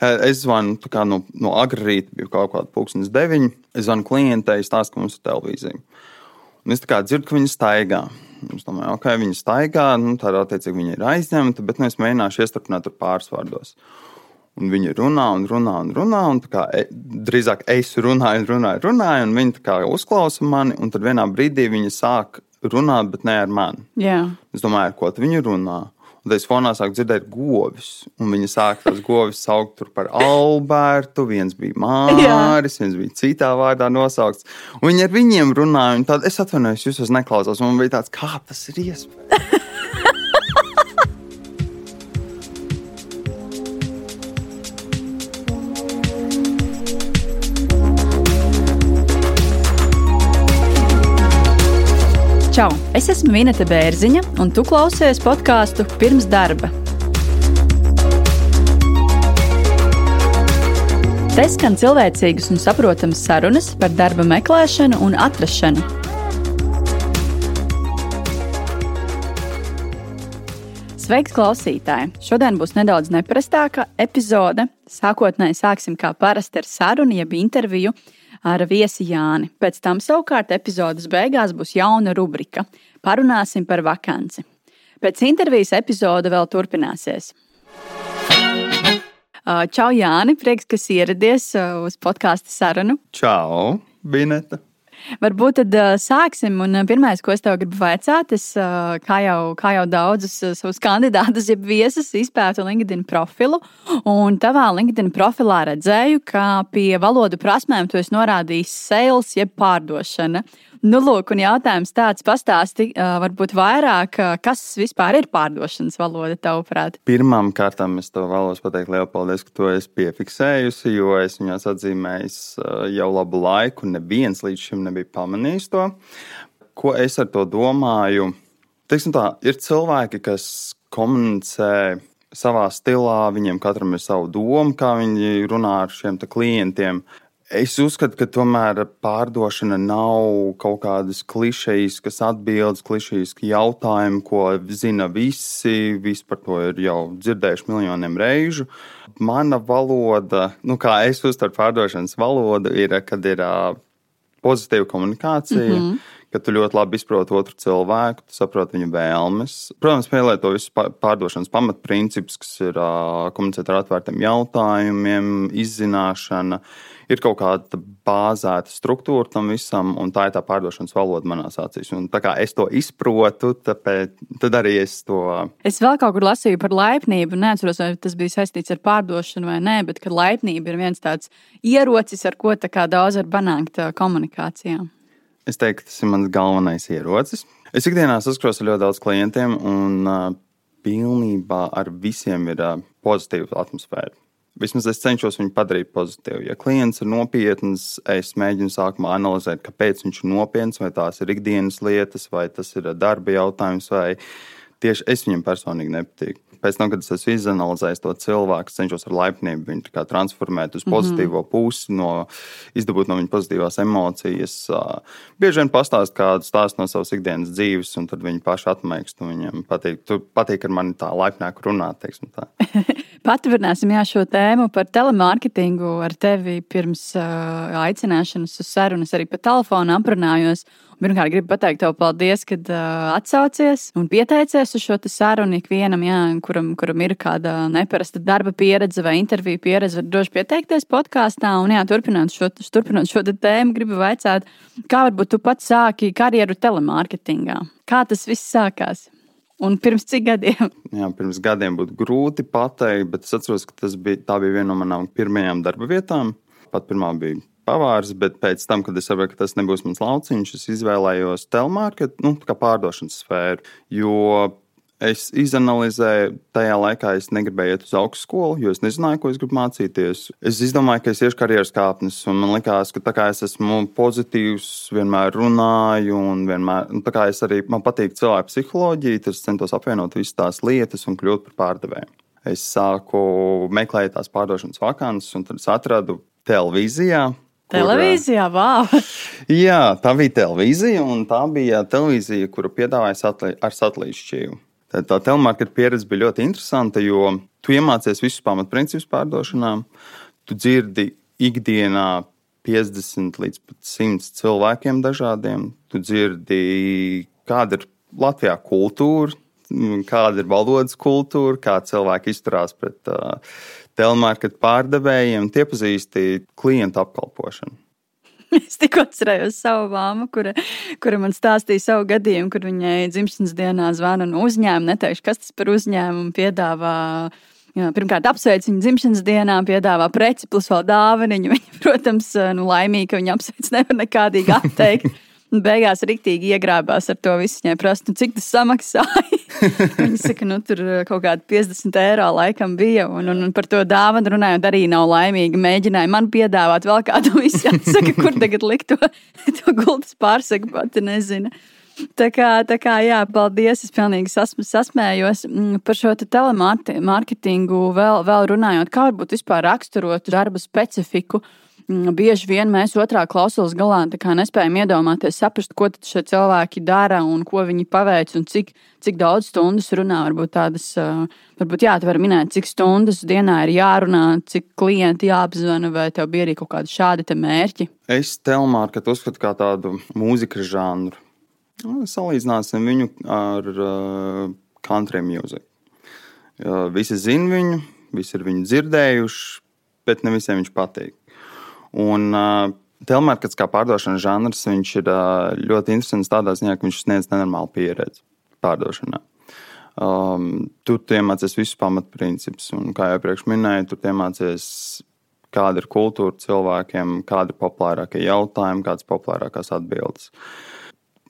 Es zvanu no, no agrā rīta, bija kaut kāda pulkstenis deviņi. Es zvanu klientei, stāstu, ka mums ir televīzija. Un es dzirdu, ka viņi staigā. Es domāju, ok, viņi staigā, nu, tad attiecīgi viņi ir aizņemti, bet nu, es mēģināšu iestrādāt tur pāris vārdos. Un viņi runā un runā un runā. Un kā, e, drīzāk es runāju, runāju, runāju, un viņi uzklausa mani. Un tad vienā brīdī viņi sāk runāt, bet ne ar mani. Jā. Es domāju, ar ko viņi runā. Un tad es fonā sāku dzirdēt govis. Un viņi sāka tos govis saukt par Albertu. Viens bija Māris, viens bija citā vārdā nosaukts. Un viņi ar viņiem runāja. Tad es atvainojos, jūs neklausās. Man bija tāds, kā tas ir iespējams. Čau! Es esmu Vineta Bērziņa, un tu klausies podkāstu pirms darba. Te skan cilvēcīgas un saprotamas sarunas par darba meklēšanu un atrašanu. Sveiks, klausītāji! Šodien būs nedaudz neparastāka epizode. Sākotnēji sāksim kā parasti ar sarunu, jeb interviju ar viesi Jāni. Pēc tam savukārt epizodes beigās būs jauna rubrika. Parunāsim par vakanci. Pēc intervijas epizode vēl turpināsies. Čau, Jāni! Prieks, ka ieradies uz podkāstu sarunu. Čau, Bineta! Varbūt tad uh, sāksim. Un, uh, pirmais, ko es tev gribu vaicāt, es uh, kā jau, kā jau daudzus savus kandidātus, jeb viesus, izpētu LinkedIn profilu. Un tavā LinkedIn profilā redzēju, ka pie valodu prasmēm tu esi norādījis sales, jeb pārdošana. Nu, lūk, un jautājums tāds pastāsti, varbūt vairāk, kas vispār ir pārdošanas valoda, tavuprāt? Pirmām kārtām es tev vēlos pateikt lielu paldies, ka to esi piefiksējusi, jo es viņās atzīmēju jau labu laiku. Neviens līdz šim nebija pamanījis to. Ko es ar to domāju? Teiksim tā, ir cilvēki, kas komunicē savā stilā, viņiem katram ir sava doma, kā viņi runā ar šiem klientiem. Es uzskatu, ka tomēr pārdošana nav kaut kādas klišejiskas atbildes, klišejiskas jautājumi, ko zina visi. Visi par to ir jau dzirdējuši miljoniem reižu. Mana valoda, nu, kā es uztveru pārdošanas valodu, ir, kad ir pozitīva komunikācija. Mm -hmm ka tu ļoti labi izproti otru cilvēku, tu saproti viņa vēlmes. Protams, spēlē to visu pārdošanas pamatprincipus, kas ir komunicēt ar atvērtiem jautājumiem, izzināšana. Ir kaut kāda bāzēta struktūra tam visam, un tā ir tā pārdošanas valoda manās acīs. Un tā kā es to izprotu, tāpēc tad arī es to. Es vēl kaut kur lasīju par laipnību. Neatceros, vai tas bija saistīts ar pārdošanu vai nē, bet laipnība ir viens tāds ierocis, ar ko daudz var panākt komunikācijā. Es teiktu, tas ir mans galvenais ierocis. Es ikdienā saskaros ar ļoti daudz klientiem, un uh, pilnībā ar visiem ir uh, pozitīva atmosfēra. Vismaz es cenšos viņu padarīt pozitīvu. Ja klients ir nopietns, es mēģinu sākumā analizēt, kāpēc viņš ir nopietns, vai tās ir ikdienas lietas, vai tas ir darba jautājums, vai tieši es viņam personīgi nepatīku pēc tam, kad es esmu izanalizējis to cilvēku, cenšos ar laipnību viņu transformēt uz pozitīvo mm -hmm. pusi, no, izdabūt no viņa pozitīvās emocijas. Bieži vien pastāst kādu stāstu no savas ikdienas dzīves, un tad viņi paši atmēgst. Viņam patīk, patīk ar mani tā laipnāk runāt. Paturpināsim jā, šo tēmu par telemārketingu ar tevi pirms uh, aicināšanas uz sarunu. Es arī pa telefonu aprunājos. Pirmkārt, gribu pateikt tev paldies, ka uh, atsaucies un pieteicies uz šo sarunu. Ikvienam, jā, kuram, kuram ir kāda neparasta darba pieredze vai interviju pieredze, var droši pieteikties podkāstā. Un, jā, turpinot šo, turpinot šo tēmu, gribu vaicāt, kā varbūt tu pats sāki karjeru telemārketingā? Kā tas viss sākās? Un pirms cik gadiem? Jā, pirms gadiem būtu grūti pateikt, bet es atceros, ka bija, bija viena no manām pirmajām darba vietām. Pat pirmā bija pavārs, bet pēc tam, kad es saprotu, ka tas nebūs mans lauciņš, es izvēlējos telmārketu, nu, kā pārdošanas sfēru. Jo es izanalizēju, tajā laikā es negribēju iet uz augstskolu, jo es nezināju, ko es gribu mācīties. Es izdomāju, ka es iešu karjeras kāpnes, un man liekas, ka tā kā es esmu pozitīvs, vienmēr runāju, un vienmēr, nu, tā kā es arī man patīk cilvēku psiholoģija, tad es centos apvienot visas tās lietas un kļūt par pārdevēju. Es sāku meklēt tās pārdošanas vakances, un tad es atradu televīzijā Televīzijā, wow! Jā, tā bija televīzija, un tā bija televīzija, kuru piedāvāja satli ar satelītu šķīvu. Tā, tā telemarketa pieredze bija ļoti interesanta, jo tu iemācies visus pamatprincipus pārdošanām, tu dzirdi ikdienā 50 līdz 100 cilvēkiem dažādiem. Tu dzirdi, kāda ir Latvijā kultūra, kāda ir valodas kultūra, kā cilvēki izturās pret uh, telemarketu pārdevējiem, tie pazīsti klientu apkalpošanu. Es tikko atcerējos savu māmu, kura, kura man stāstīja savu gadījumu, kur viņai dzimšanas dienā zvana no uzņēmuma. Neteikšu, kas tas par uzņēmumu piedāvā. Jā, pirmkārt, apsveic viņu dzimšanas dienā, piedāvā preci plus vēl dāvaniņu. Viņa, protams, nu, laimīga, ka viņa apsveic nevar nekādīgi atteikt. Beigās rīktīgi iegrābās ar to visu. Viņai prasa, nu, cik tas samaksāja. Viņa saka, nu, tur uh, kaut kādi 50 eiro laikam bija. Un, un, un par to dāvanu runājot, arī nav laimīga. Mēģināja man piedāvāt vēl kādu visu. Saka, kur tagad likt to, to gultas pārsaka, pati nezinu. Tā kā, tā kā, jā, paldies. Es pilnīgi sas, sasmējos mm, par šo te telemārketingu. Vēl, vēl runājot, kā varbūt vispār raksturot darba specifiku. Uh, bieži vien mēs otrā klausulas galā nespējam iedomāties, saprast, ko šie cilvēki dara un ko viņi paveic un cik, cik daudz stundas runā. Varbūt tādas, varbūt jā, tu vari minēt, cik stundas dienā ir jārunā, cik klienti jāapzvana, vai tev bija arī kaut kādi šādi mērķi. Es telmārketu uzskatu kā tādu mūzikas žanru. Nu, salīdzināsim viņu ar uh, country mūziku. Uh, visi zina viņu, visi ir viņu dzirdējuši, bet ne visiem viņš patīk. Un uh, Telmārkets kā pārdošanas žanrs, ir uh, ļoti interesants tādā ziņā, ka viņš sniedz nenormālu pieredzi pārdošanā. Um, tu iemācies visus pamatprincipus, un kā jau iepriekš minēju, tu iemācies, kāda ir kultūra cilvēkiem, kādi ir populārākie jautājumi, kādas populārākās atbildes.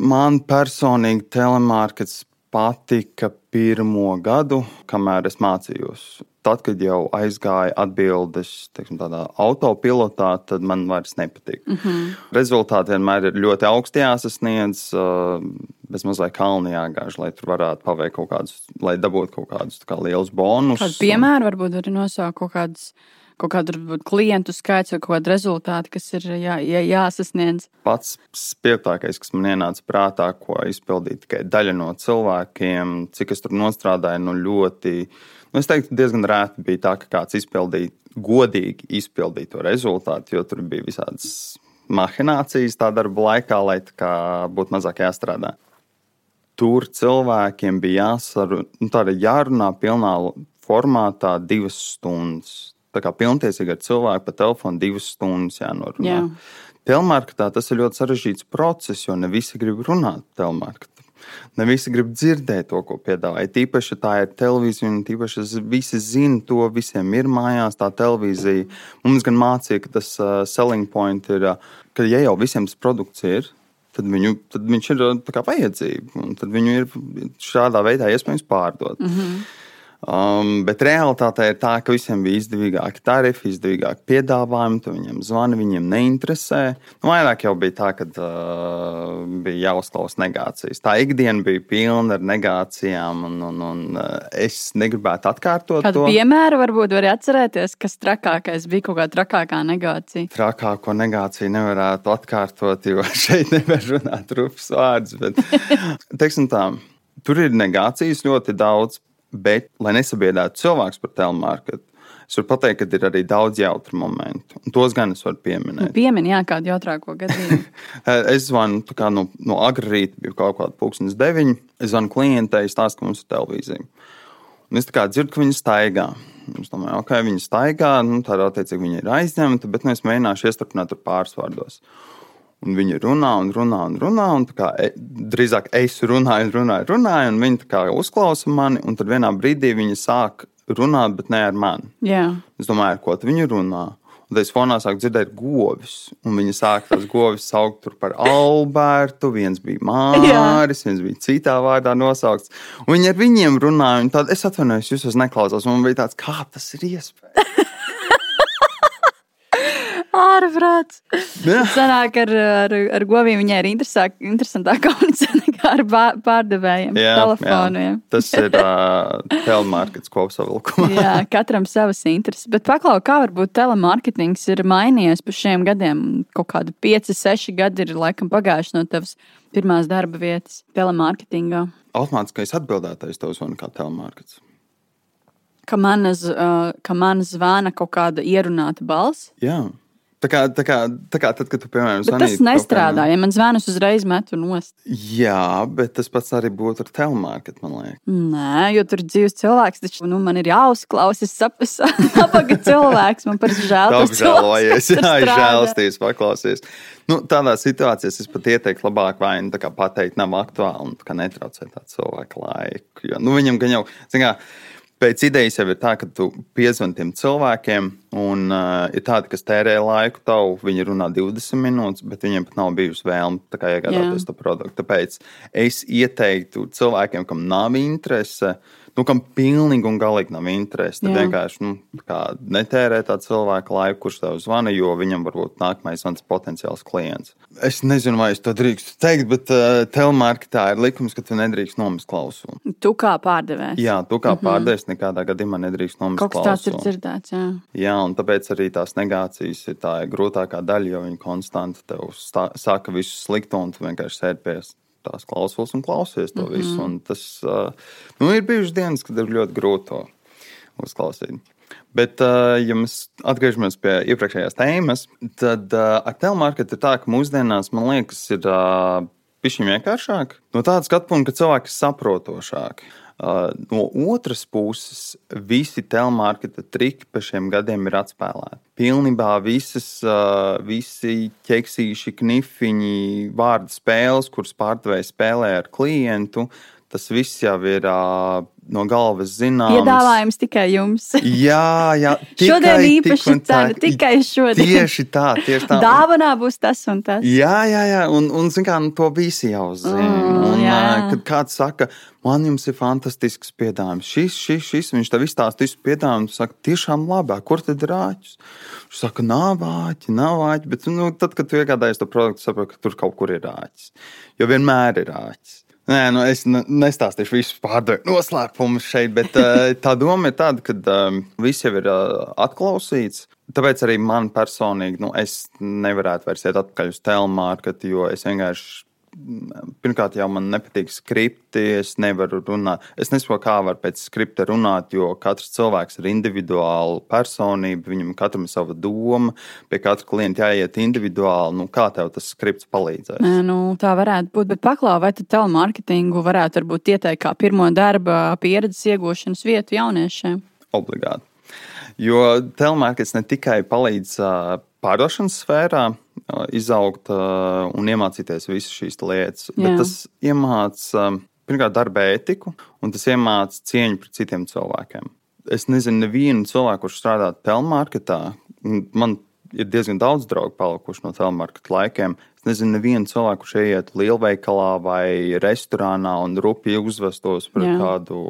Man personīgi telemārkets patika pirmo gadu, kamēr es mācījos tad, kad jau aizgāja atbildes teiksim, tādā autopilotā, tad man vairs nepatīk. Mm -hmm. Rezultāti vienmēr ir ļoti augsti jāsasniedz, bez mazliet kalni jāgāž, lai tur varētu paveikt kaut kādus, lai dabūtu kaut kādus kā lielus bonusus. Kādu piemēru varbūt arī nosaukt kaut kādus kaut kādu klientu skaits vai kaut kādu rezultātu, kas ir jā, jā, jāsasniedz. Pats spilgtākais, kas man ienāca prātā, ko izpildīja tikai daļa no cilvēkiem, cik es tur nostrādāju, nu ļoti Nu, es teiktu, diezgan rēti bija tā, ka kāds izpildīja, godīgi izpildīja to rezultātu, jo tur bija visādas mahinācijas tā darba laikā, lai tā būtu mazāk jāstrādā. Tur cilvēkiem bija jāsarunā, nu, jārunā pilnā formātā divas stundas. Tā kā pilntiesīgi ar cilvēku pa telefonu divas stundas jānorunā. Jā. Telmarketā tas ir ļoti sarežģīts process, jo ne visi grib runāt telmarketā. Ne visi grib dzirdēt to, ko piedāvā. Tīpaši tā ir televīzija, un tīpaši visi zina to, visiem ir mājās tā televīzija. Mums gan mācīja, ka tas uh, selling point ir, uh, ka ja jau visiem tas produkts ir, tad, viņu, tad viņš ir vajadzīgs. Tad viņu ir šādā veidā iespējams pārdot. Mm -hmm. Um, bet realitāte ir tā, ka visiem bija izdevīgāki tarifi, izdevīgāki piedāvājumi. Viņiem zvani, viņiem neinteresē. Nu, vairāk jau bija tā, ka uh, bija jāuzklausa negācijas. Tā ikdiena bija pilna ar negācijām, un, un, un uh, es negribētu atkārtot Kādu to. Piemēru varbūt var atcerēties, kas trakākais bija kaut kāda trakākā negācija. Trakāko negāciju nevarētu atkārtot, jo šeit nevar runāt rupjas vārdus. Bet, teiksim tā, tur ir negācijas ļoti daudz Bet, lai nesabiedētu cilvēks par telemarketu, es varu pateikt, ka ir arī daudz jautru momentu. Un tos gan es varu pieminēt. Nu, Piemini, jā, kādu jautrāko gadījumu. es zvanu no, no agrā rīta, bija kaut kāda pulkstenis deviņi. Es zvanu klientei, stāstu, ka mums ir televīzija. Un es dzirdu, ka viņi staigā. Es domāju, ok, viņi staigā, nu, tādā attiecīgi viņi ir aizņemti, bet nu, es mēģināšu iestrādāt ar pāris vārdos. Un viņi runā un runā un runā. Un kā, e, drīzāk es runāju, runāju, runāju, un viņi uzklausa mani. Un tad vienā brīdī viņi sāk runāt, bet ne ar mani. Yeah. Es domāju, ar ko viņi runā. Un tad es fonā sāku dzirdēt govis. Un viņi sāk tās govis saukt par Albertu. Viens bija Māris, yeah. viens bija citā vārdā nosaukts. Un viņi ar viņiem runāja. Tad es atvainojos, jūs neklausās. Man bija tāds, kā tas ir iespējams. ārprāts. Sanāk, ar, ar, ar govīm viņai ir interesantāk komunicēt nekā ar pārdevējiem, jā, telefoniem. Jā. Tas ir uh, telemarkets kopsavilkumā. jā, katram savas intereses. Bet paklau, kā varbūt telemarketings ir mainījies pa šiem gadiem? Kaut kādi 5, 6 gadi ir laikam pagājuši no tavas pirmās darba vietas telemarketingā. Automātiskais atbildētais tev zvana kā telemarkets. Ka man, uh, ka man zvana kaut kāda ierunāta balss. Jā. Tā kā, tā kā, tā kā tad, kad tu, piemēram, bet tas nestrādā. Ja man zvanus uzreiz metu nost. Jā, bet tas pats arī būtu ar telemarketu, man liekas. Nē, jo tur ir dzīves cilvēks, taču nu, man ir jāuzklausa. Es saprotu, ka cilvēks man par žēl. Apžēlojies, jā, žēlstīs, paklausies. Nu, tādā situācijā es pat ieteiktu labāk vai nu pateikt, nav aktuāli un netraucēt tādu cilvēku laiku. Jo, nu, viņam gan jau, zināmā mērā, pēc idejas jau ir tā, ka tu piezvani tiem cilvēkiem, un uh, ir tādi, kas tērē laiku tavu. Viņi runā 20 minūtes, bet viņiem pat nav bijusi vēlme iegādāties to produktu. Tāpēc es ieteiktu cilvēkiem, kam nav interese, uh, nu, kam pilnīgi un galīgi nav interesi. Tad Jā. vienkārši nu, netērē tā cilvēka laiku, kurš tev zvana, jo viņam varbūt nākamais zvans potenciāls klients. Es nezinu, vai es to drīkstu teikt, bet uh, telemarketā ir likums, ka tu nedrīkst nomest klausuli. Tu kā pārdevējs? Jā, tu kā mm -hmm. pārdevējs nekādā gadījumā nedrīkst nomest Kaut klausuli. Kaut kas tāds ir dzirdēts, jā. Jā, un tāpēc arī tās negācijas ir tā grūtākā daļa, jo viņi konstanti tev saka visu sliktu un tu vienkārši sēdi pie tās klausos un klausies to mm -hmm. visu. Un tas nu, ir bijušas dienas, kad ir ļoti grūti to uzklausīt. Bet, ja mēs atgriežamies pie iepriekšējās tēmas, tad ar telemarketu ir tā, ka mūsdienās, man liekas, ir pišķiņi vienkāršāk. No tāda skatu punkta, ka cilvēki ir saprotošāki. No otras puses, visi telemarketa triki pa šiem gadiem ir atspēlēti. Pilnībā visas, visi ķeksīši, knifiņi, vārdu spēles, kuras pārdevēja spēlē ar klientu, tas viss jau ir no galvas zināms. Piedāvājums tikai jums. jā, jā. Tikai, šodien īpaši cena, tikai šodien. Tieši tā, tieši tā. Dāvanā būs tas un tas. Jā, jā, jā. Un, un zin kā, nu, to visi jau zina. Mm, un, jā. kad kāds saka, man jums ir fantastisks piedāvājums, šis, šis, šis, viņš tev izstāstīs piedāvājumu, saka, tiešām labā, kur tad ir āķis? Viņš saka, nav āķi, nav āķi, bet nu, tad, kad tu iegādājies to produktu, saproti, ka tur kaut kur ir āķis. Jo vienmēr ir āķis. Nē, nu es nestāstīšu visus pārdevēju noslēpumus šeit, bet uh, tā doma ir tāda, ka um, viss jau ir uh, atklausīts. Tāpēc arī man personīgi, nu, es nevarētu vairs iet atpakaļ uz telmārketu, jo es vienkārši Pirmkārt, jau man nepatīk skripti. Es nevaru runāt. Es nesaprotu, kā var pēc skripta runāt, jo katrs cilvēks ir individuāla personība. Viņam katram ir sava doma. Pie katra klienta jāiet individuāli. Nu, kā tev tas skripts palīdzēs? Nē, nu, tā varētu būt. Bet paklā, vai tu telemarketingu varētu ieteikt kā pirmo darba pieredzes iegūšanas vietu jauniešiem? Obligāti. Jo telemarketings ne tikai palīdz pārdošanas sfērā, izaugt un iemācīties visas šīs lietas. Jā. Bet tas iemāca pirmkārt darba ētiku, un tas iemāca cieņu pret citiem cilvēkiem. Es nezinu, nevienu cilvēku, kurš strādā telemarketā. Man ir diezgan daudz draugu palikuši no telemarketa laikiem. Es nezinu, nevienu cilvēku, kurš ieiet lielveikalā vai restorānā un rupji uzvestos pret Jā. kādu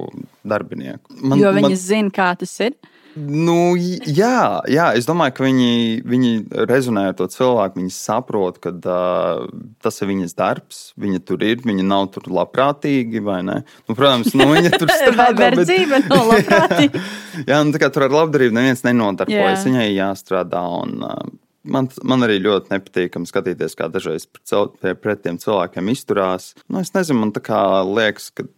darbinieku. Man, jo viņi man... zina, kā tas ir. Nu, jā, jā, es domāju, ka viņi, viņi rezonē ar to cilvēku. Viņi saprot, ka uh, tas ir viņas darbs, viņa tur ir, viņa nav tur labprātīgi. Nu, protams, nu, viņa tur strādā. bet dzīve nav labprātīga. jā, nu, tā kā tur ar labdarību neviens nenodarbojas. Viņai jāstrādā. Un, uh, Man, man arī ļoti nepatīkami skatīties, kā dažreiz pret, pret tiem cilvēkiem izturās. Nu, es nezinu, man liekas, ka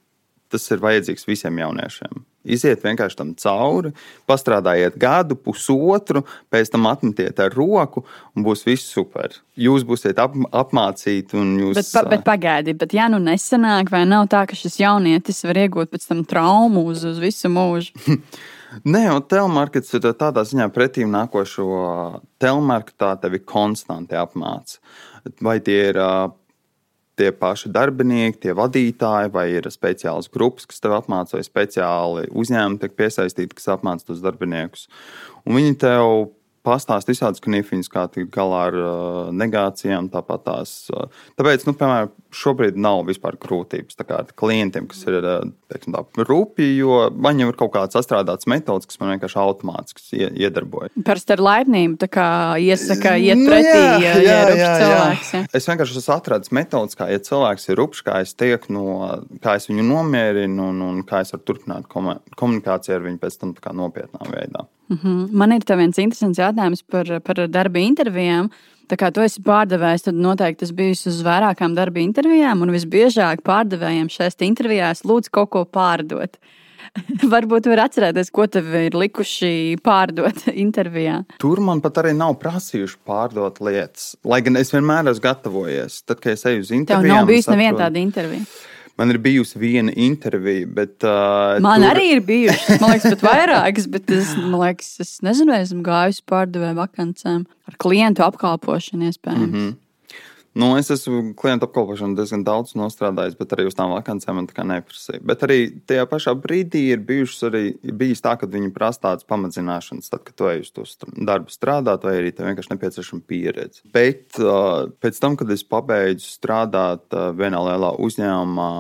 tas ir vajadzīgs visiem jauniešiem. Iziet vienkārši tam cauri, pastrādājiet gadu, pusotru, pēc tam atmetiet ar roku, un būs viss super. Jūs būsiet ap, apmācīti. Jūs, bet, pa, bet pagaidiet, bet ja nu nesanāk, vai nav tā, ka šis jaunietis var iegūt pēc tam traumu uz, uz visu mūžu? Nē, un telemarkets ir tādā ziņā pretīm nākošo telemarketā tevi konstanti apmāca. Vai tie ir tie paši darbinieki, tie vadītāji, vai ir speciāls grupas, kas tev apmāca, vai speciāli uzņēmumi tiek piesaistīti, kas apmāca tos darbiniekus. Un viņi tev pastāst visādas knifiņas, kā tikt galā ar uh, negācijām. Tāpat tās. Uh, tāpēc, nu, piemēram, šobrīd nav vispār grūtības klientiem, kas ir uh, teiksim, tā, rūpīgi, jo man jau ir kaut kāds sastrādāts metods, kas man vienkārši automātiski iedarbojas. Parasti ar laipnību iesaka iet nu, pretī, jā, jā, ja jā, cilvēks. Jā. Es vienkārši esmu atradis metodas, kā, ja cilvēks ir rupšs, kā es tiek no, kā es viņu nomierinu un, un kā es varu turpināt komunikāciju ar viņu pēc tam nopietnā veidā. Mm -hmm. Man ir viens interesants jautājums par, par darba intervijām. Tā kā tu esi pārdevējs, tad noteikti tas bijis uz vairākām darba intervijām, un visbiežāk pārdevējiem šajās intervijās lūdz kaut ko pārdot. Varbūt var atcerēties, ko tev ir likuši pārdot intervijā. Tur man pat arī nav prasījuši pārdot lietas. Lai gan es vienmēr esmu gatavojies. Tad, kad es eju uz interviju, tev nav bijusi neviena tāda intervija. Man ir bijusi viena intervija, bet. Uh, man tur... arī ir bijusi. Man liekas, pat vairākas, bet es, liekas, es nezinu, vai esmu gājusi pārdevēju vakancēm ar klientu apkalpošanu iespējams. Mm -hmm. Nu, es esmu klientu apkalpošanu diezgan daudz nostrādājis, bet arī uz tām vakancēm man tā kā neprasīja. Bet arī tajā pašā brīdī ir bijušas arī bijis tā, ka viņi prasa tādas pamatzināšanas, tad, kad tu ej uz to darbu strādāt, vai arī tev vienkārši nepieciešama pieredze. Bet pēc tam, kad es pabeidzu strādāt vienā lielā uzņēmumā,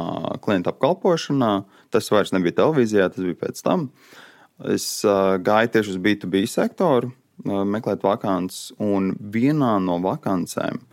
klientu apkalpošanā, tas vairs nebija televīzijā, tas bija pēc tam. Es gāju tieši uz B2B sektoru, meklēt vakances, un vienā no vakancēm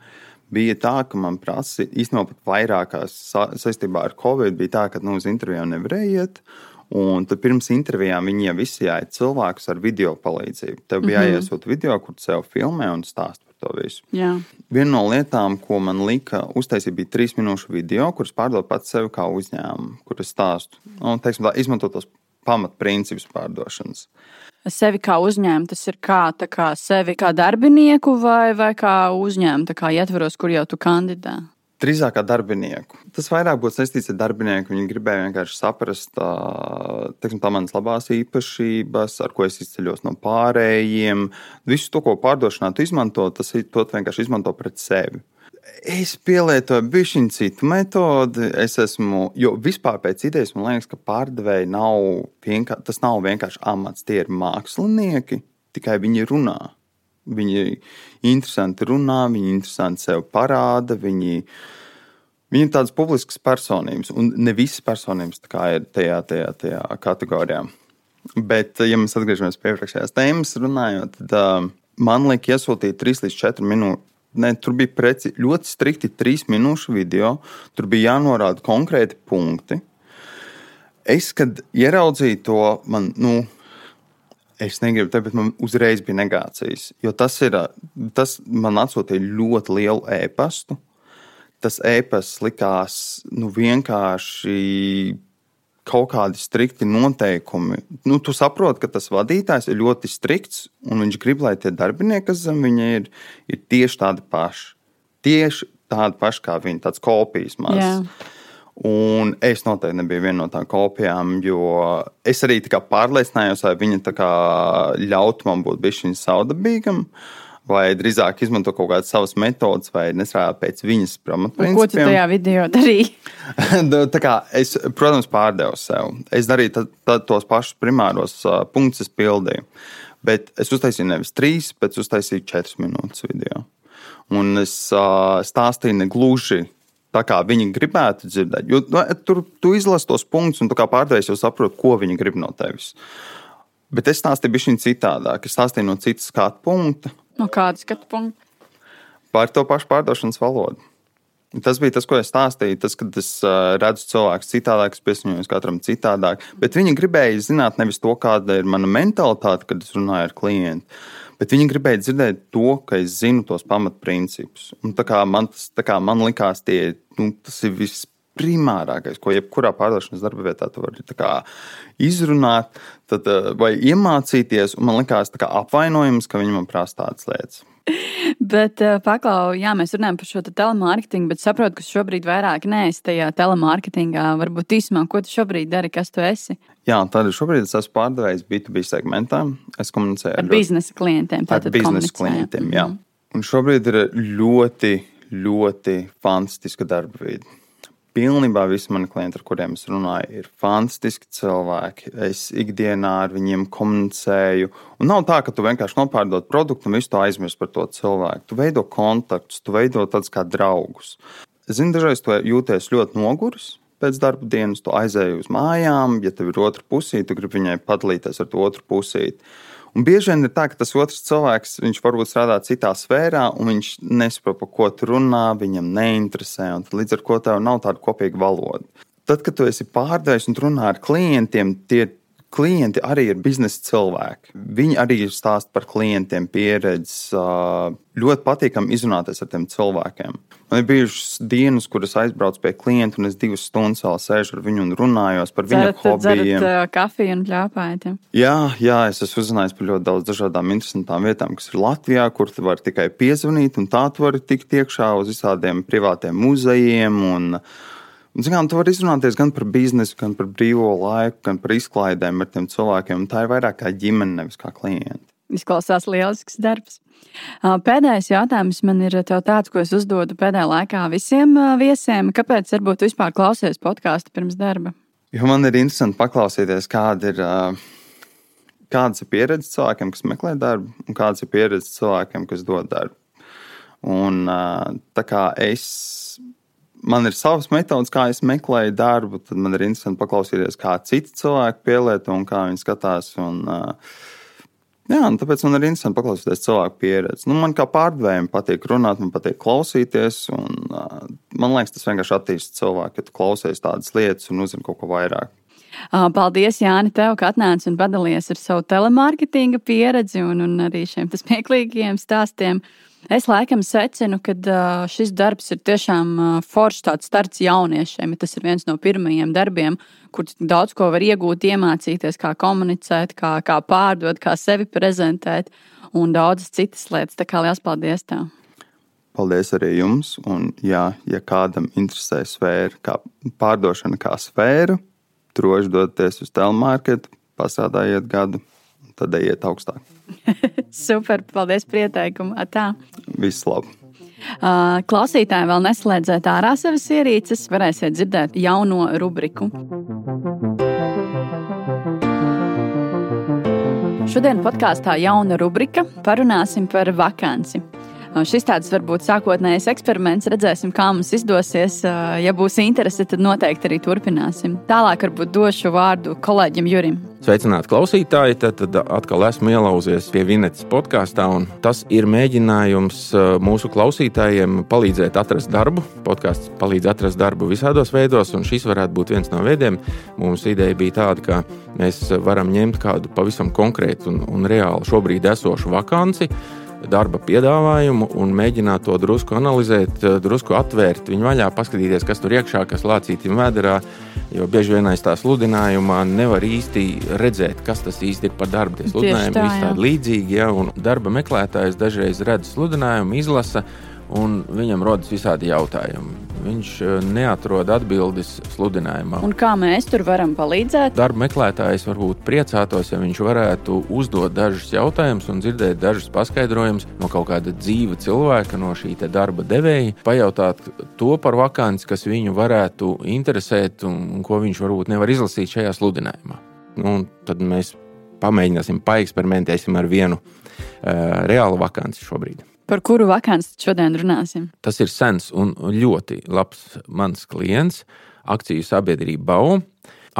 bija tā, ka man prasīja, īstenībā vairākās sa saistībā ar Covid, bija tā, ka nu, uz intervijām nevarēja iet. Un tad pirms intervijām viņi jau izsijāja cilvēkus ar video palīdzību. Tev bija mm -hmm. jāiesūta video, kur sev filmē un stāst par to visu. Jā. Viena no lietām, ko man lika uztaisīt, bija trīs minūšu video, kuras pārdod pats sev kā uzņēmumu, kur es stāstu. Un, teiksim, tā, izmantot tos pamatprincipus pārdošanas. Sevi kā uzņēmumu, tas ir kā, kā sevi kā darbinieku vai, vai kā uzņēmumu, kā ietvaros, kur jau tu kandidē? Drīzāk kā darbinieku. Tas vairāk būtu saistīts ar darbinieku. Viņi gribēja vienkārši saprast, teiksim, tā manas labās īpašības, ar ko es izceļos no pārējiem. Visu to, ko pārdošanā tu izmanto, tas ir to vienkārši izmanto pret sevi. Es pielietoju bišķiņu citu metodi. Es esmu, jo vispār pēc idejas man liekas, ka pārdevēji nav vienkārši, tas nav vienkārši amats. Tie ir mākslinieki, tikai viņi runā. Viņi interesanti runā, viņi interesanti sev parāda, viņi, viņi ir tādas publiskas personības, un ne visas personības ir tajā, tajā, tajā kategorijā. Bet, ja mēs atgriežamies pie iepriekšējās tēmas, runājot, tad man liekas, iesūtīt 3 līdz 4 minūtes Ne, tur bija preci, ļoti strikti trīs minūšu video. Tur bija jānorāda konkrēti punkti. Es, kad ieraudzīju to, man, nu, es negribu teikt, bet man uzreiz bija negācijas. Jo tas, ir, tas man atsūtīja ļoti lielu ēpastu. Tas ēpasts likās nu, vienkārši kaut kādi strikti noteikumi. Nu, tu saproti, ka tas vadītājs ir ļoti strikts, un viņš grib, lai tie darbinieki, kas zem viņa ir, ir tieši tādi paši. Tieši tādi paši kā viņi, tāds kopijas mazs. Un es noteikti nebiju viena no tām kopijām, jo es arī pārliecinājos, vai viņa ļautu man būt viņa saudabīgam. Uh, vai drīzāk izmanto kaut kādas savas metodas, vai nestrādā pēc viņas pamatprincipiem. Ko tu tajā video darīji? es, protams, pārdevu sev. Es darīju tad, tad tos pašus primāros uh, punktus, pildīju. Bet es uztaisīju nevis trīs, bet uztaisīju četras minūtes video. Un es uh, stāstīju ne gluži tā, kā viņi gribētu dzirdēt. Jo nu, tur tu izlasi tos punktus, un tu kā pārdevējs jau saproti, ko viņi grib no tevis. Bet es stāstīju bišķiņ citādāk. Es stāstīju no citas skatu punkta. No kāda skatu punkta? Par to pašu pārdošanas valodu. Tas bija tas, ko es stāstīju. Tas, kad es uh, redzu cilvēku citādāk, es piesaņojos katram citādāk. Bet viņi gribēja zināt nevis to, kāda ir mana mentalitāte, kad es runāju ar klientu. Bet viņi gribēja dzirdēt to, ka es zinu tos pamatprincipus. Un tā kā man, tas, tā kā man likās, tie, nu, tas ir viss primārākais, ko jebkurā pārdošanas darba vietā tu vari izrunāt tad, eh, vai iemācīties. Man liekas, tas ir apvainojums, ka viņi man prasa tādas lietas. Bet, uh, paklau, jā, mēs runājam par šo telemārketingu, bet saprotu, ka šobrīd vairāk neesi tajā telemārketingā. Varbūt īsumā, ko tu šobrīd dari, kas tu esi? Jā, tad šobrīd es esmu pārdevējis B2B segmentā. Es komunicēju ar, ar biznesa klientiem. Ar biznesa klientiem, jā. Mm -hmm. Un šobrīd ir ļoti, ļoti fantastiska darba vide pilnībā visi mani klienti, ar kuriem es runāju, ir fantastiski cilvēki. Es ikdienā ar viņiem komunicēju. Un nav tā, ka tu vienkārši nopārdod produktu un visu to aizmirsti par to cilvēku. Tu veido kontaktus, tu veido tādus kā draugus. Es zinu, dažreiz tu jūties ļoti noguris. Pēc darba dienas tu aizēji uz mājām, ja tev ir otra pusīte, tu gribi viņai padalīties ar to otru pusīti. Un bieži vien ir tā, ka tas otrs cilvēks, viņš varbūt strādā citā sfērā, un viņš nesaprot, par ko tu runā, viņam neinteresē, un līdz ar to tev nav tāda kopīga valoda. Tad, kad tu esi pārdevējs un runā ar klientiem, tie ir klienti arī ir biznesa cilvēki. Viņi arī ir stāsti par klientiem, pieredzes. Ļoti patīkami izrunāties ar tiem cilvēkiem. Man ir bijušas dienas, kuras aizbraucu pie klienta, un es divas stundas vēl sēžu ar viņu un runājos par viņu hobijiem. Dzerat kafiju un pļāpājat. Jā, jā, es esmu uzzinājis par ļoti daudz dažādām interesantām vietām, kas ir Latvijā, kur tu vari tikai piezvanīt, un tā tu vari tikt iekšā uz visādiem privātiem muzejiem. Un, Zinām, tu vari izrunāties gan par biznesu, gan par brīvo laiku, gan par izklaidēm ar tiem cilvēkiem. Tā ir vairāk kā ģimene, nevis kā klienti. Izklausās lielisks darbs. Pēdējais jautājums man ir tāds, ko es uzdodu pēdējā laikā visiem viesiem. Kāpēc varbūt vispār klausies podkāstu pirms darba? Jo man ir interesanti paklausīties, kāda ir, kādas ir pieredzes cilvēkiem, kas meklē darbu, un kādas ir pieredzes cilvēkiem, kas dod darbu. Un tā kā es man ir savas metodas, kā es meklēju darbu, tad man ir interesanti paklausīties, kā citi cilvēki pielieto un kā viņi skatās. Un, jā, un tāpēc man ir interesanti paklausīties cilvēku pieredzi. Nu, man kā pārdevējiem patīk runāt, man patīk klausīties. Un, man liekas, tas vienkārši attīstīja cilvēku, tu klausies tādas lietas un uzzini kaut ko vairāk. Paldies, Jāni, tev, ka atnāci un padalījies ar savu telemārketinga pieredzi un, un arī šiem smieklīgiem stāstiem. Es laikam secinu, ka šis darbs ir tiešām foršs tāds starts jauniešiem. Tas ir viens no pirmajiem darbiem, kur daudz ko var iegūt, iemācīties, kā komunicēt, kā, kā pārdot, kā sevi prezentēt un daudzas citas lietas. Tā kā liels paldies tev! Paldies arī jums. Un, jā, ja kādam interesē sfēra, kā pārdošana, kā sfēra, droši doties uz telemarketu, pasādājiet gadu, tad ejiet augstāk. Super, paldies par ieteikumu. Tā. Viss labi. Uh, klausītāji vēl neslēdzēt ārā savas ierīces, varēsiet dzirdēt jauno rubriku. Šodien podkāstā jauna rubrika parunāsim par vakanci. Šis tāds varbūt sākotnējs eksperiments. Redzēsim, kā mums izdosies. Ja būs interese, tad noteikti arī turpināsim. Tālāk varbūt došu vārdu kolēģim Jurim. Sveicināti klausītāji! Tad, tad atkal esmu ielauzies pie Vinetes podkāstā. Tas ir mēģinājums mūsu klausītājiem palīdzēt atrast darbu. Podkāsts palīdz atrast darbu visādos veidos, un šis varētu būt viens no veidiem. Mums ideja bija tāda, ka mēs varam ņemt kādu pavisam konkrētu un, un reāli šobrīd esošu vakanci darba piedāvājumu un mēģināt to drusku analizēt, eh, drusku atvērt viņu vaļā, paskatīties, kas tur iekšā, kas lācītim vēderā. Jo bieži vien aiz tā sludinājuma nevar īsti redzēt, kas tas īsti ir par darbu. Tie sludinājumi ir tādi līdzīgi, ja, un darba meklētājs dažreiz redz sludinājumu, izlasa un viņam rodas visādi jautājumi. Viņš eh, neatrod atbildes sludinājumā. Un kā mēs tur varam palīdzēt? Darba meklētājs varbūt priecātos, ja viņš varētu uzdot dažus jautājumus un dzirdēt dažus paskaidrojumus no kaut kāda dzīva cilvēka, no šī darba devēja, pajautāt to par vakanci, kas viņu varētu interesēt un ko viņš varbūt nevar izlasīt šajā sludinājumā. Un tad mēs pamēģināsim, paeksperimentēsim ar vienu uh, reālu vakanci šobrīd. Par kuru vakanci šodien runāsim? Tas ir sens un ļoti labs mans klients, akciju sabiedrība BAU.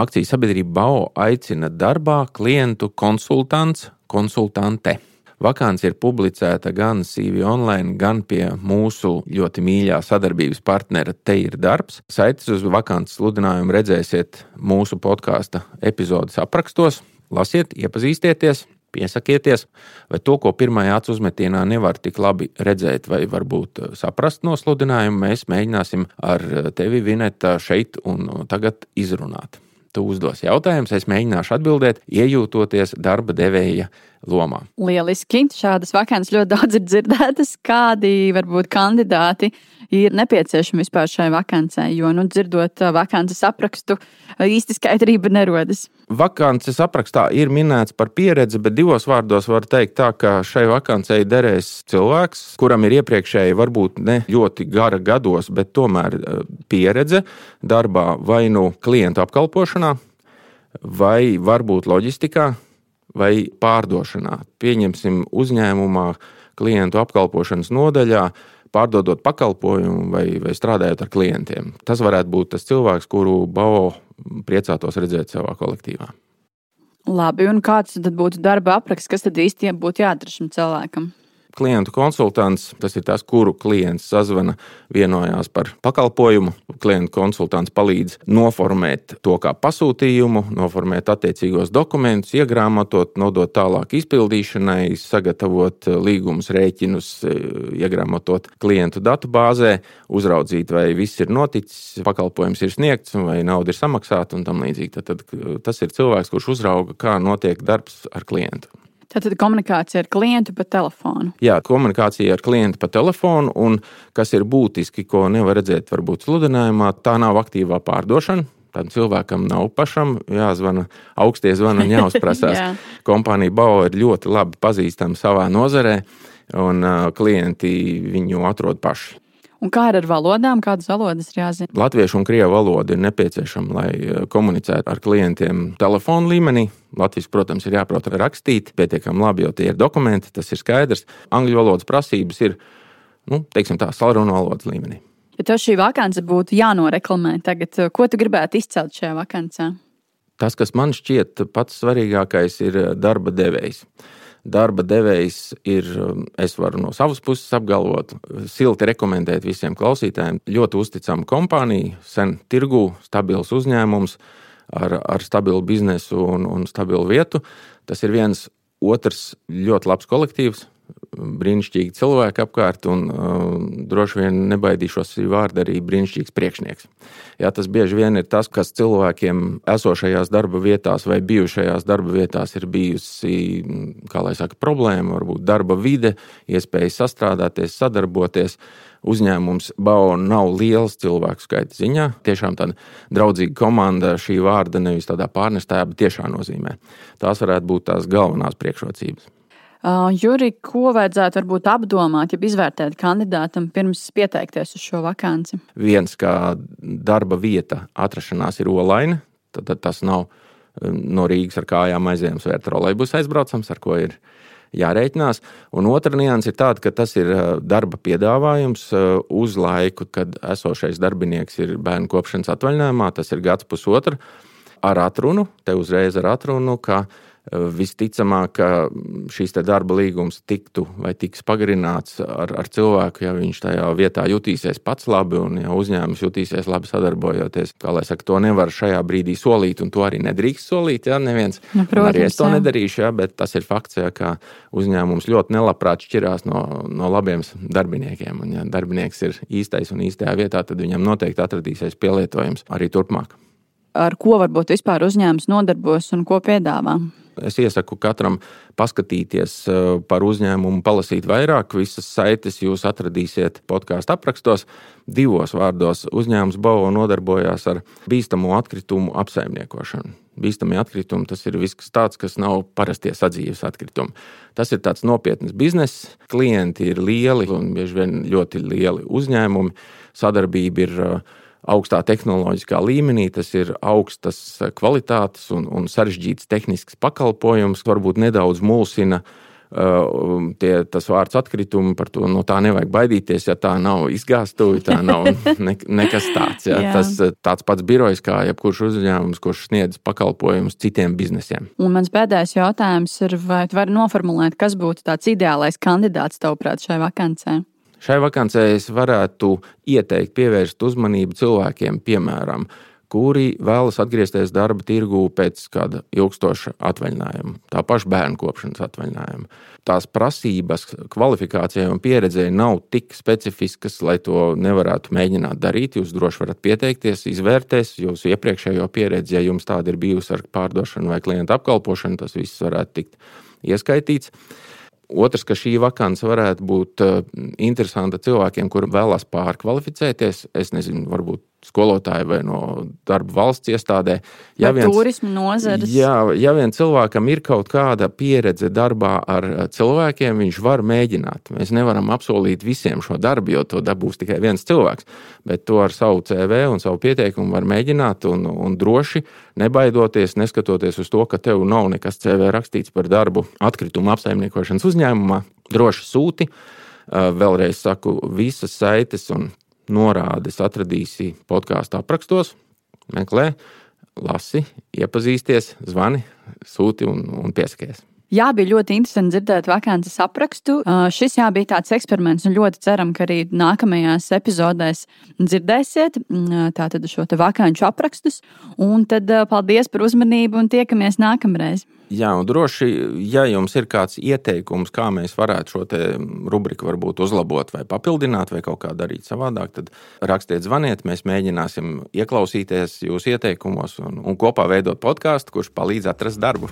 Akciju sabiedrība BAU aicina darbā klientu konsultants, konsultante. Vakāns ir publicēta gan CV online, gan pie mūsu ļoti mīļā sadarbības partnera Te ir darbs. Saites uz vakāns sludinājumu redzēsiet mūsu podkāstu epizodes aprakstos. Lasiet, iepazīstieties, piesakieties, vai to, ko pirmajā acu uzmetienā nevar tik labi redzēt, vai varbūt eh, saprast no sludinājuma, mēs mēģināsim ar eh, tevi, Vineta, šeit un tagad izrunāt. Tu uzdos jautājumus, es mēģināšu atbildēt, iejūtoties darba devēja lomā. Lieliski! Šādas vakānas ļoti daudz ir dzirdētas. Kādi varbūt kandidāti ir nepieciešami vispār šai vakancei? Jo, nu, dzirdot vakances aprakstu, īsti skaidrība nerodas. Vakances aprakstā ir minēts par pieredzi, bet divos vārdos var teikt, tā, ka šai vakancei derēs cilvēks, kuram ir iepriekšēji, varbūt ne ļoti gara gados, bet tomēr pieredze darbā vai nu klientu apkalpošanā, vai varbūt loģistikā, vai pārdošanā. Pieņemsim uzņēmumā, klientu apkalpošanas nodaļā, pārdodot pakalpojumu vai, vai strādājot ar klientiem. Tas varētu būt tas cilvēks, kuru Bavo priecātos redzēt savā kolektīvā. Labi, un kāds tad būtu darba apraksts, kas tad īsti būtu jādara šim cilvēkam? Klientu konsultants tas ir tas, kuru klients sazvana, vienojās par pakalpojumu. Klientu konsultants palīdz noformēt to kā pasūtījumu, noformēt attiecīgos dokumentus, iegrāmatot, nodot tālāk izpildīšanai, sagatavot līgumus, rēķinus, iegrāmatot klientu datubāzē, uzraudzīt, vai viss ir noticis, pakalpojums ir sniegts, vai nauda ir samaksāta un tam līdzīgi. Tad, tad tas ir cilvēks, kurš uzrauga, kā notiek darbs ar klientu. Tātad komunikācija ar klientu pa telefonu. Jā, komunikācija ar klientu pa telefonu, un kas ir būtiski, ko nevar redzēt, varbūt sludinājumā, tā nav aktīvā pārdošana. Tam cilvēkam nav pašam jāzvana, augstie zvani un jāuzprasās. Jā. Kompānija Bauer ļoti labi pazīstama savā nozarē, un klienti viņu atrod paši. Un kā ar valodām? Kādas valodas ir jāzina? Latviešu un krievu valoda ir nepieciešama, lai eh, komunicētu ar klientiem telefonu līmenī. Latvijas, protams, ir jāprot rakstīt pietiekami labi, jo tie ir dokumenti, tas ir skaidrs. Angļu valodas prasības ir, nu, teiksim tā, sarunu valodas līmenī. Ja tev šī vakance būtu jānoreklamē tagad, ko tu gribētu izcelt šajā vakancē? Tas, kas man šķiet pats svarīgākais, ir darba devējs darba devējs ir, um, es varu no savas puses apgalvot, silti rekomendēt visiem klausītājiem. Ļoti uzticama kompānija, sen tirgu, stabils uzņēmums ar, ar stabilu biznesu un, un stabilu vietu. Tas ir viens otrs ļoti labs kolektīvs, brīnišķīgi cilvēki apkārt, un uh, droši vien nebaidīšos vārdu arī brīnišķīgs priekšnieks. Jā, tas bieži vien ir tas, kas cilvēkiem esošajās darba vietās vai bijušajās darba vietās ir bijusi, saka, problēma, varbūt darba vide, iespēja sastrādāties, sadarboties. Uzņēmums BAO nav liels cilvēku skaita ziņā. Tiešām tāda draudzīga komanda šī vārda nevis tādā pārnestā, bet tiešā nozīmē. Tās varētu būt tās galvenās priekšrocības. Juri, ko vajadzētu varbūt apdomāt, ja izvērtēt kandidātam pirms pieteikties uz šo vakanci? Viens, kā darba vieta atrašanās ir olaina, tad, tad tas nav um, no Rīgas ar kājām aizējams vai ar trolēļus aizbraucams, ar ko ir jārēķinās. Un otra nianses ir tāda, ka tas ir darba piedāvājums uz laiku, kad esošais darbinieks ir bērnu kopšanas atvaļinājumā, tas ir gads pusotra, ar atrunu, te uzreiz ar atrunu, ka Visticamāk, ka šīs darba līgums tiktu vai tiks pagarināts ar, ar cilvēku, ja viņš tajā vietā jutīsies pats labi un ja uzņēmums jutīsies labi sadarbojoties. Kā lai saka, to nevar šajā brīdī solīt, un to arī nedrīkst solīt. Ja? Neviens, nu, protams, arī es to jā. nedarīšu, ja? bet tas ir fakts, ja, ka uzņēmums ļoti nelabprāt šķirās no, no labiem darbiniekiem. Un, ja darbinieks ir īstais un īstajā vietā, tad viņam noteikti atradīsies pielietojums arī turpmāk. Ar ko varbūt vispār uzņēmums nodarbos un ko piedāvā? Es iesaku katram paskatīties eh, par uzņēmumu, palasīt vairāk. Visas saites jūs atradīsiet podkāstu aprakstos. Divos vārdos uzņēmums Bauvo nodarbojās ar bīstamu atkritumu apsaimniekošanu. Bīstamie atkritumi tas ir viss tāds, kas nav parastie sadzīves atkritumi. Tas ir tāds nopietns bizness. Klienti ir lieli un bieži vien ļoti lieli uzņēmumi. Sadarbība ir uh, augstā tehnoloģiskā līmenī, tas ir augstas kvalitātes un, un sarežģīts tehnisks pakalpojums, varbūt nedaudz mulsina. Uh, tie, tas vārds atkritumi, par to no tā nevajag baidīties. Ja tā nav izgāstuve, tā nav ne, nekas tāds. Ja. Tas tāds pats birojs kā jebkurš uzņēmums, kurš sniedz pakalpojumus citiem biznesiem. Un mans pēdējais jautājums ir, vai tu vari noformulēt, kas būtu tāds ideālais kandidāts tavuprāt šai vakancei? Šai vakancē es varētu ieteikt pievērst uzmanību cilvēkiem, piemēram, kuri vēlas atgriezties darba tirgū pēc kāda ilgstoša atvaļinājuma, tā paša bērnu kopšanas atvaļinājuma. Tās prasības kvalifikācijai un pieredzēji nav tik specifiskas, lai to nevarētu mēģināt darīt. Jūs droši varat pieteikties, izvērtēs jūsu iepriekšējo pieredzi, ja jums tāda ir bijusi ar pārdošanu vai klientu apkalpošanu, tas viss varētu tikt ieskaitīts. Otrs, ka šī vakance varētu būt eh, interesanta cilvēkiem, kuri vēlās pārkvalificēties. Es nezinu, varbūt skolotāji vai no darba valsts iestādē. Ja viens, turismu nozares. Jā, ja vien cilvēkam ir kaut kāda pieredze darbā ar cilvēkiem, viņš var mēģināt. Mēs nevaram apsolīt visiem šo darbu, jo to dabūs tikai viens cilvēks. Bet to ar savu CV un savu pieteikumu var mēģināt un, un droši, nebaidoties, neskatoties uz to, ka tev nav nekas CV rakstīts par darbu atkritumu apsaimniekošanas uzņēmumā. Droši sūti. Vēlreiz saku, visas saites un norādes atradīsi podkāstu aprakstos, meklē, lasi, iepazīsties, zvani, sūti un, un piesakies. Jā, bija ļoti interesanti dzirdēt vakances aprakstu. Šis jā, bija tāds eksperiments, un ļoti ceram, ka arī nākamajās epizodēs dzirdēsiet tātad šo te vakanču aprakstus. Un tad paldies par uzmanību un tiekamies nākamreiz. Jā, un droši, ja jums ir kāds ieteikums, kā mēs varētu šo rubriku varbūt uzlabot vai papildināt, vai kaut kā darīt savādāk, tad rakstiet, zvaniet. Mēs mēģināsim ieklausīties jūsu ieteikumos un, un kopā veidot podkāstu, kurš palīdz atrast darbu.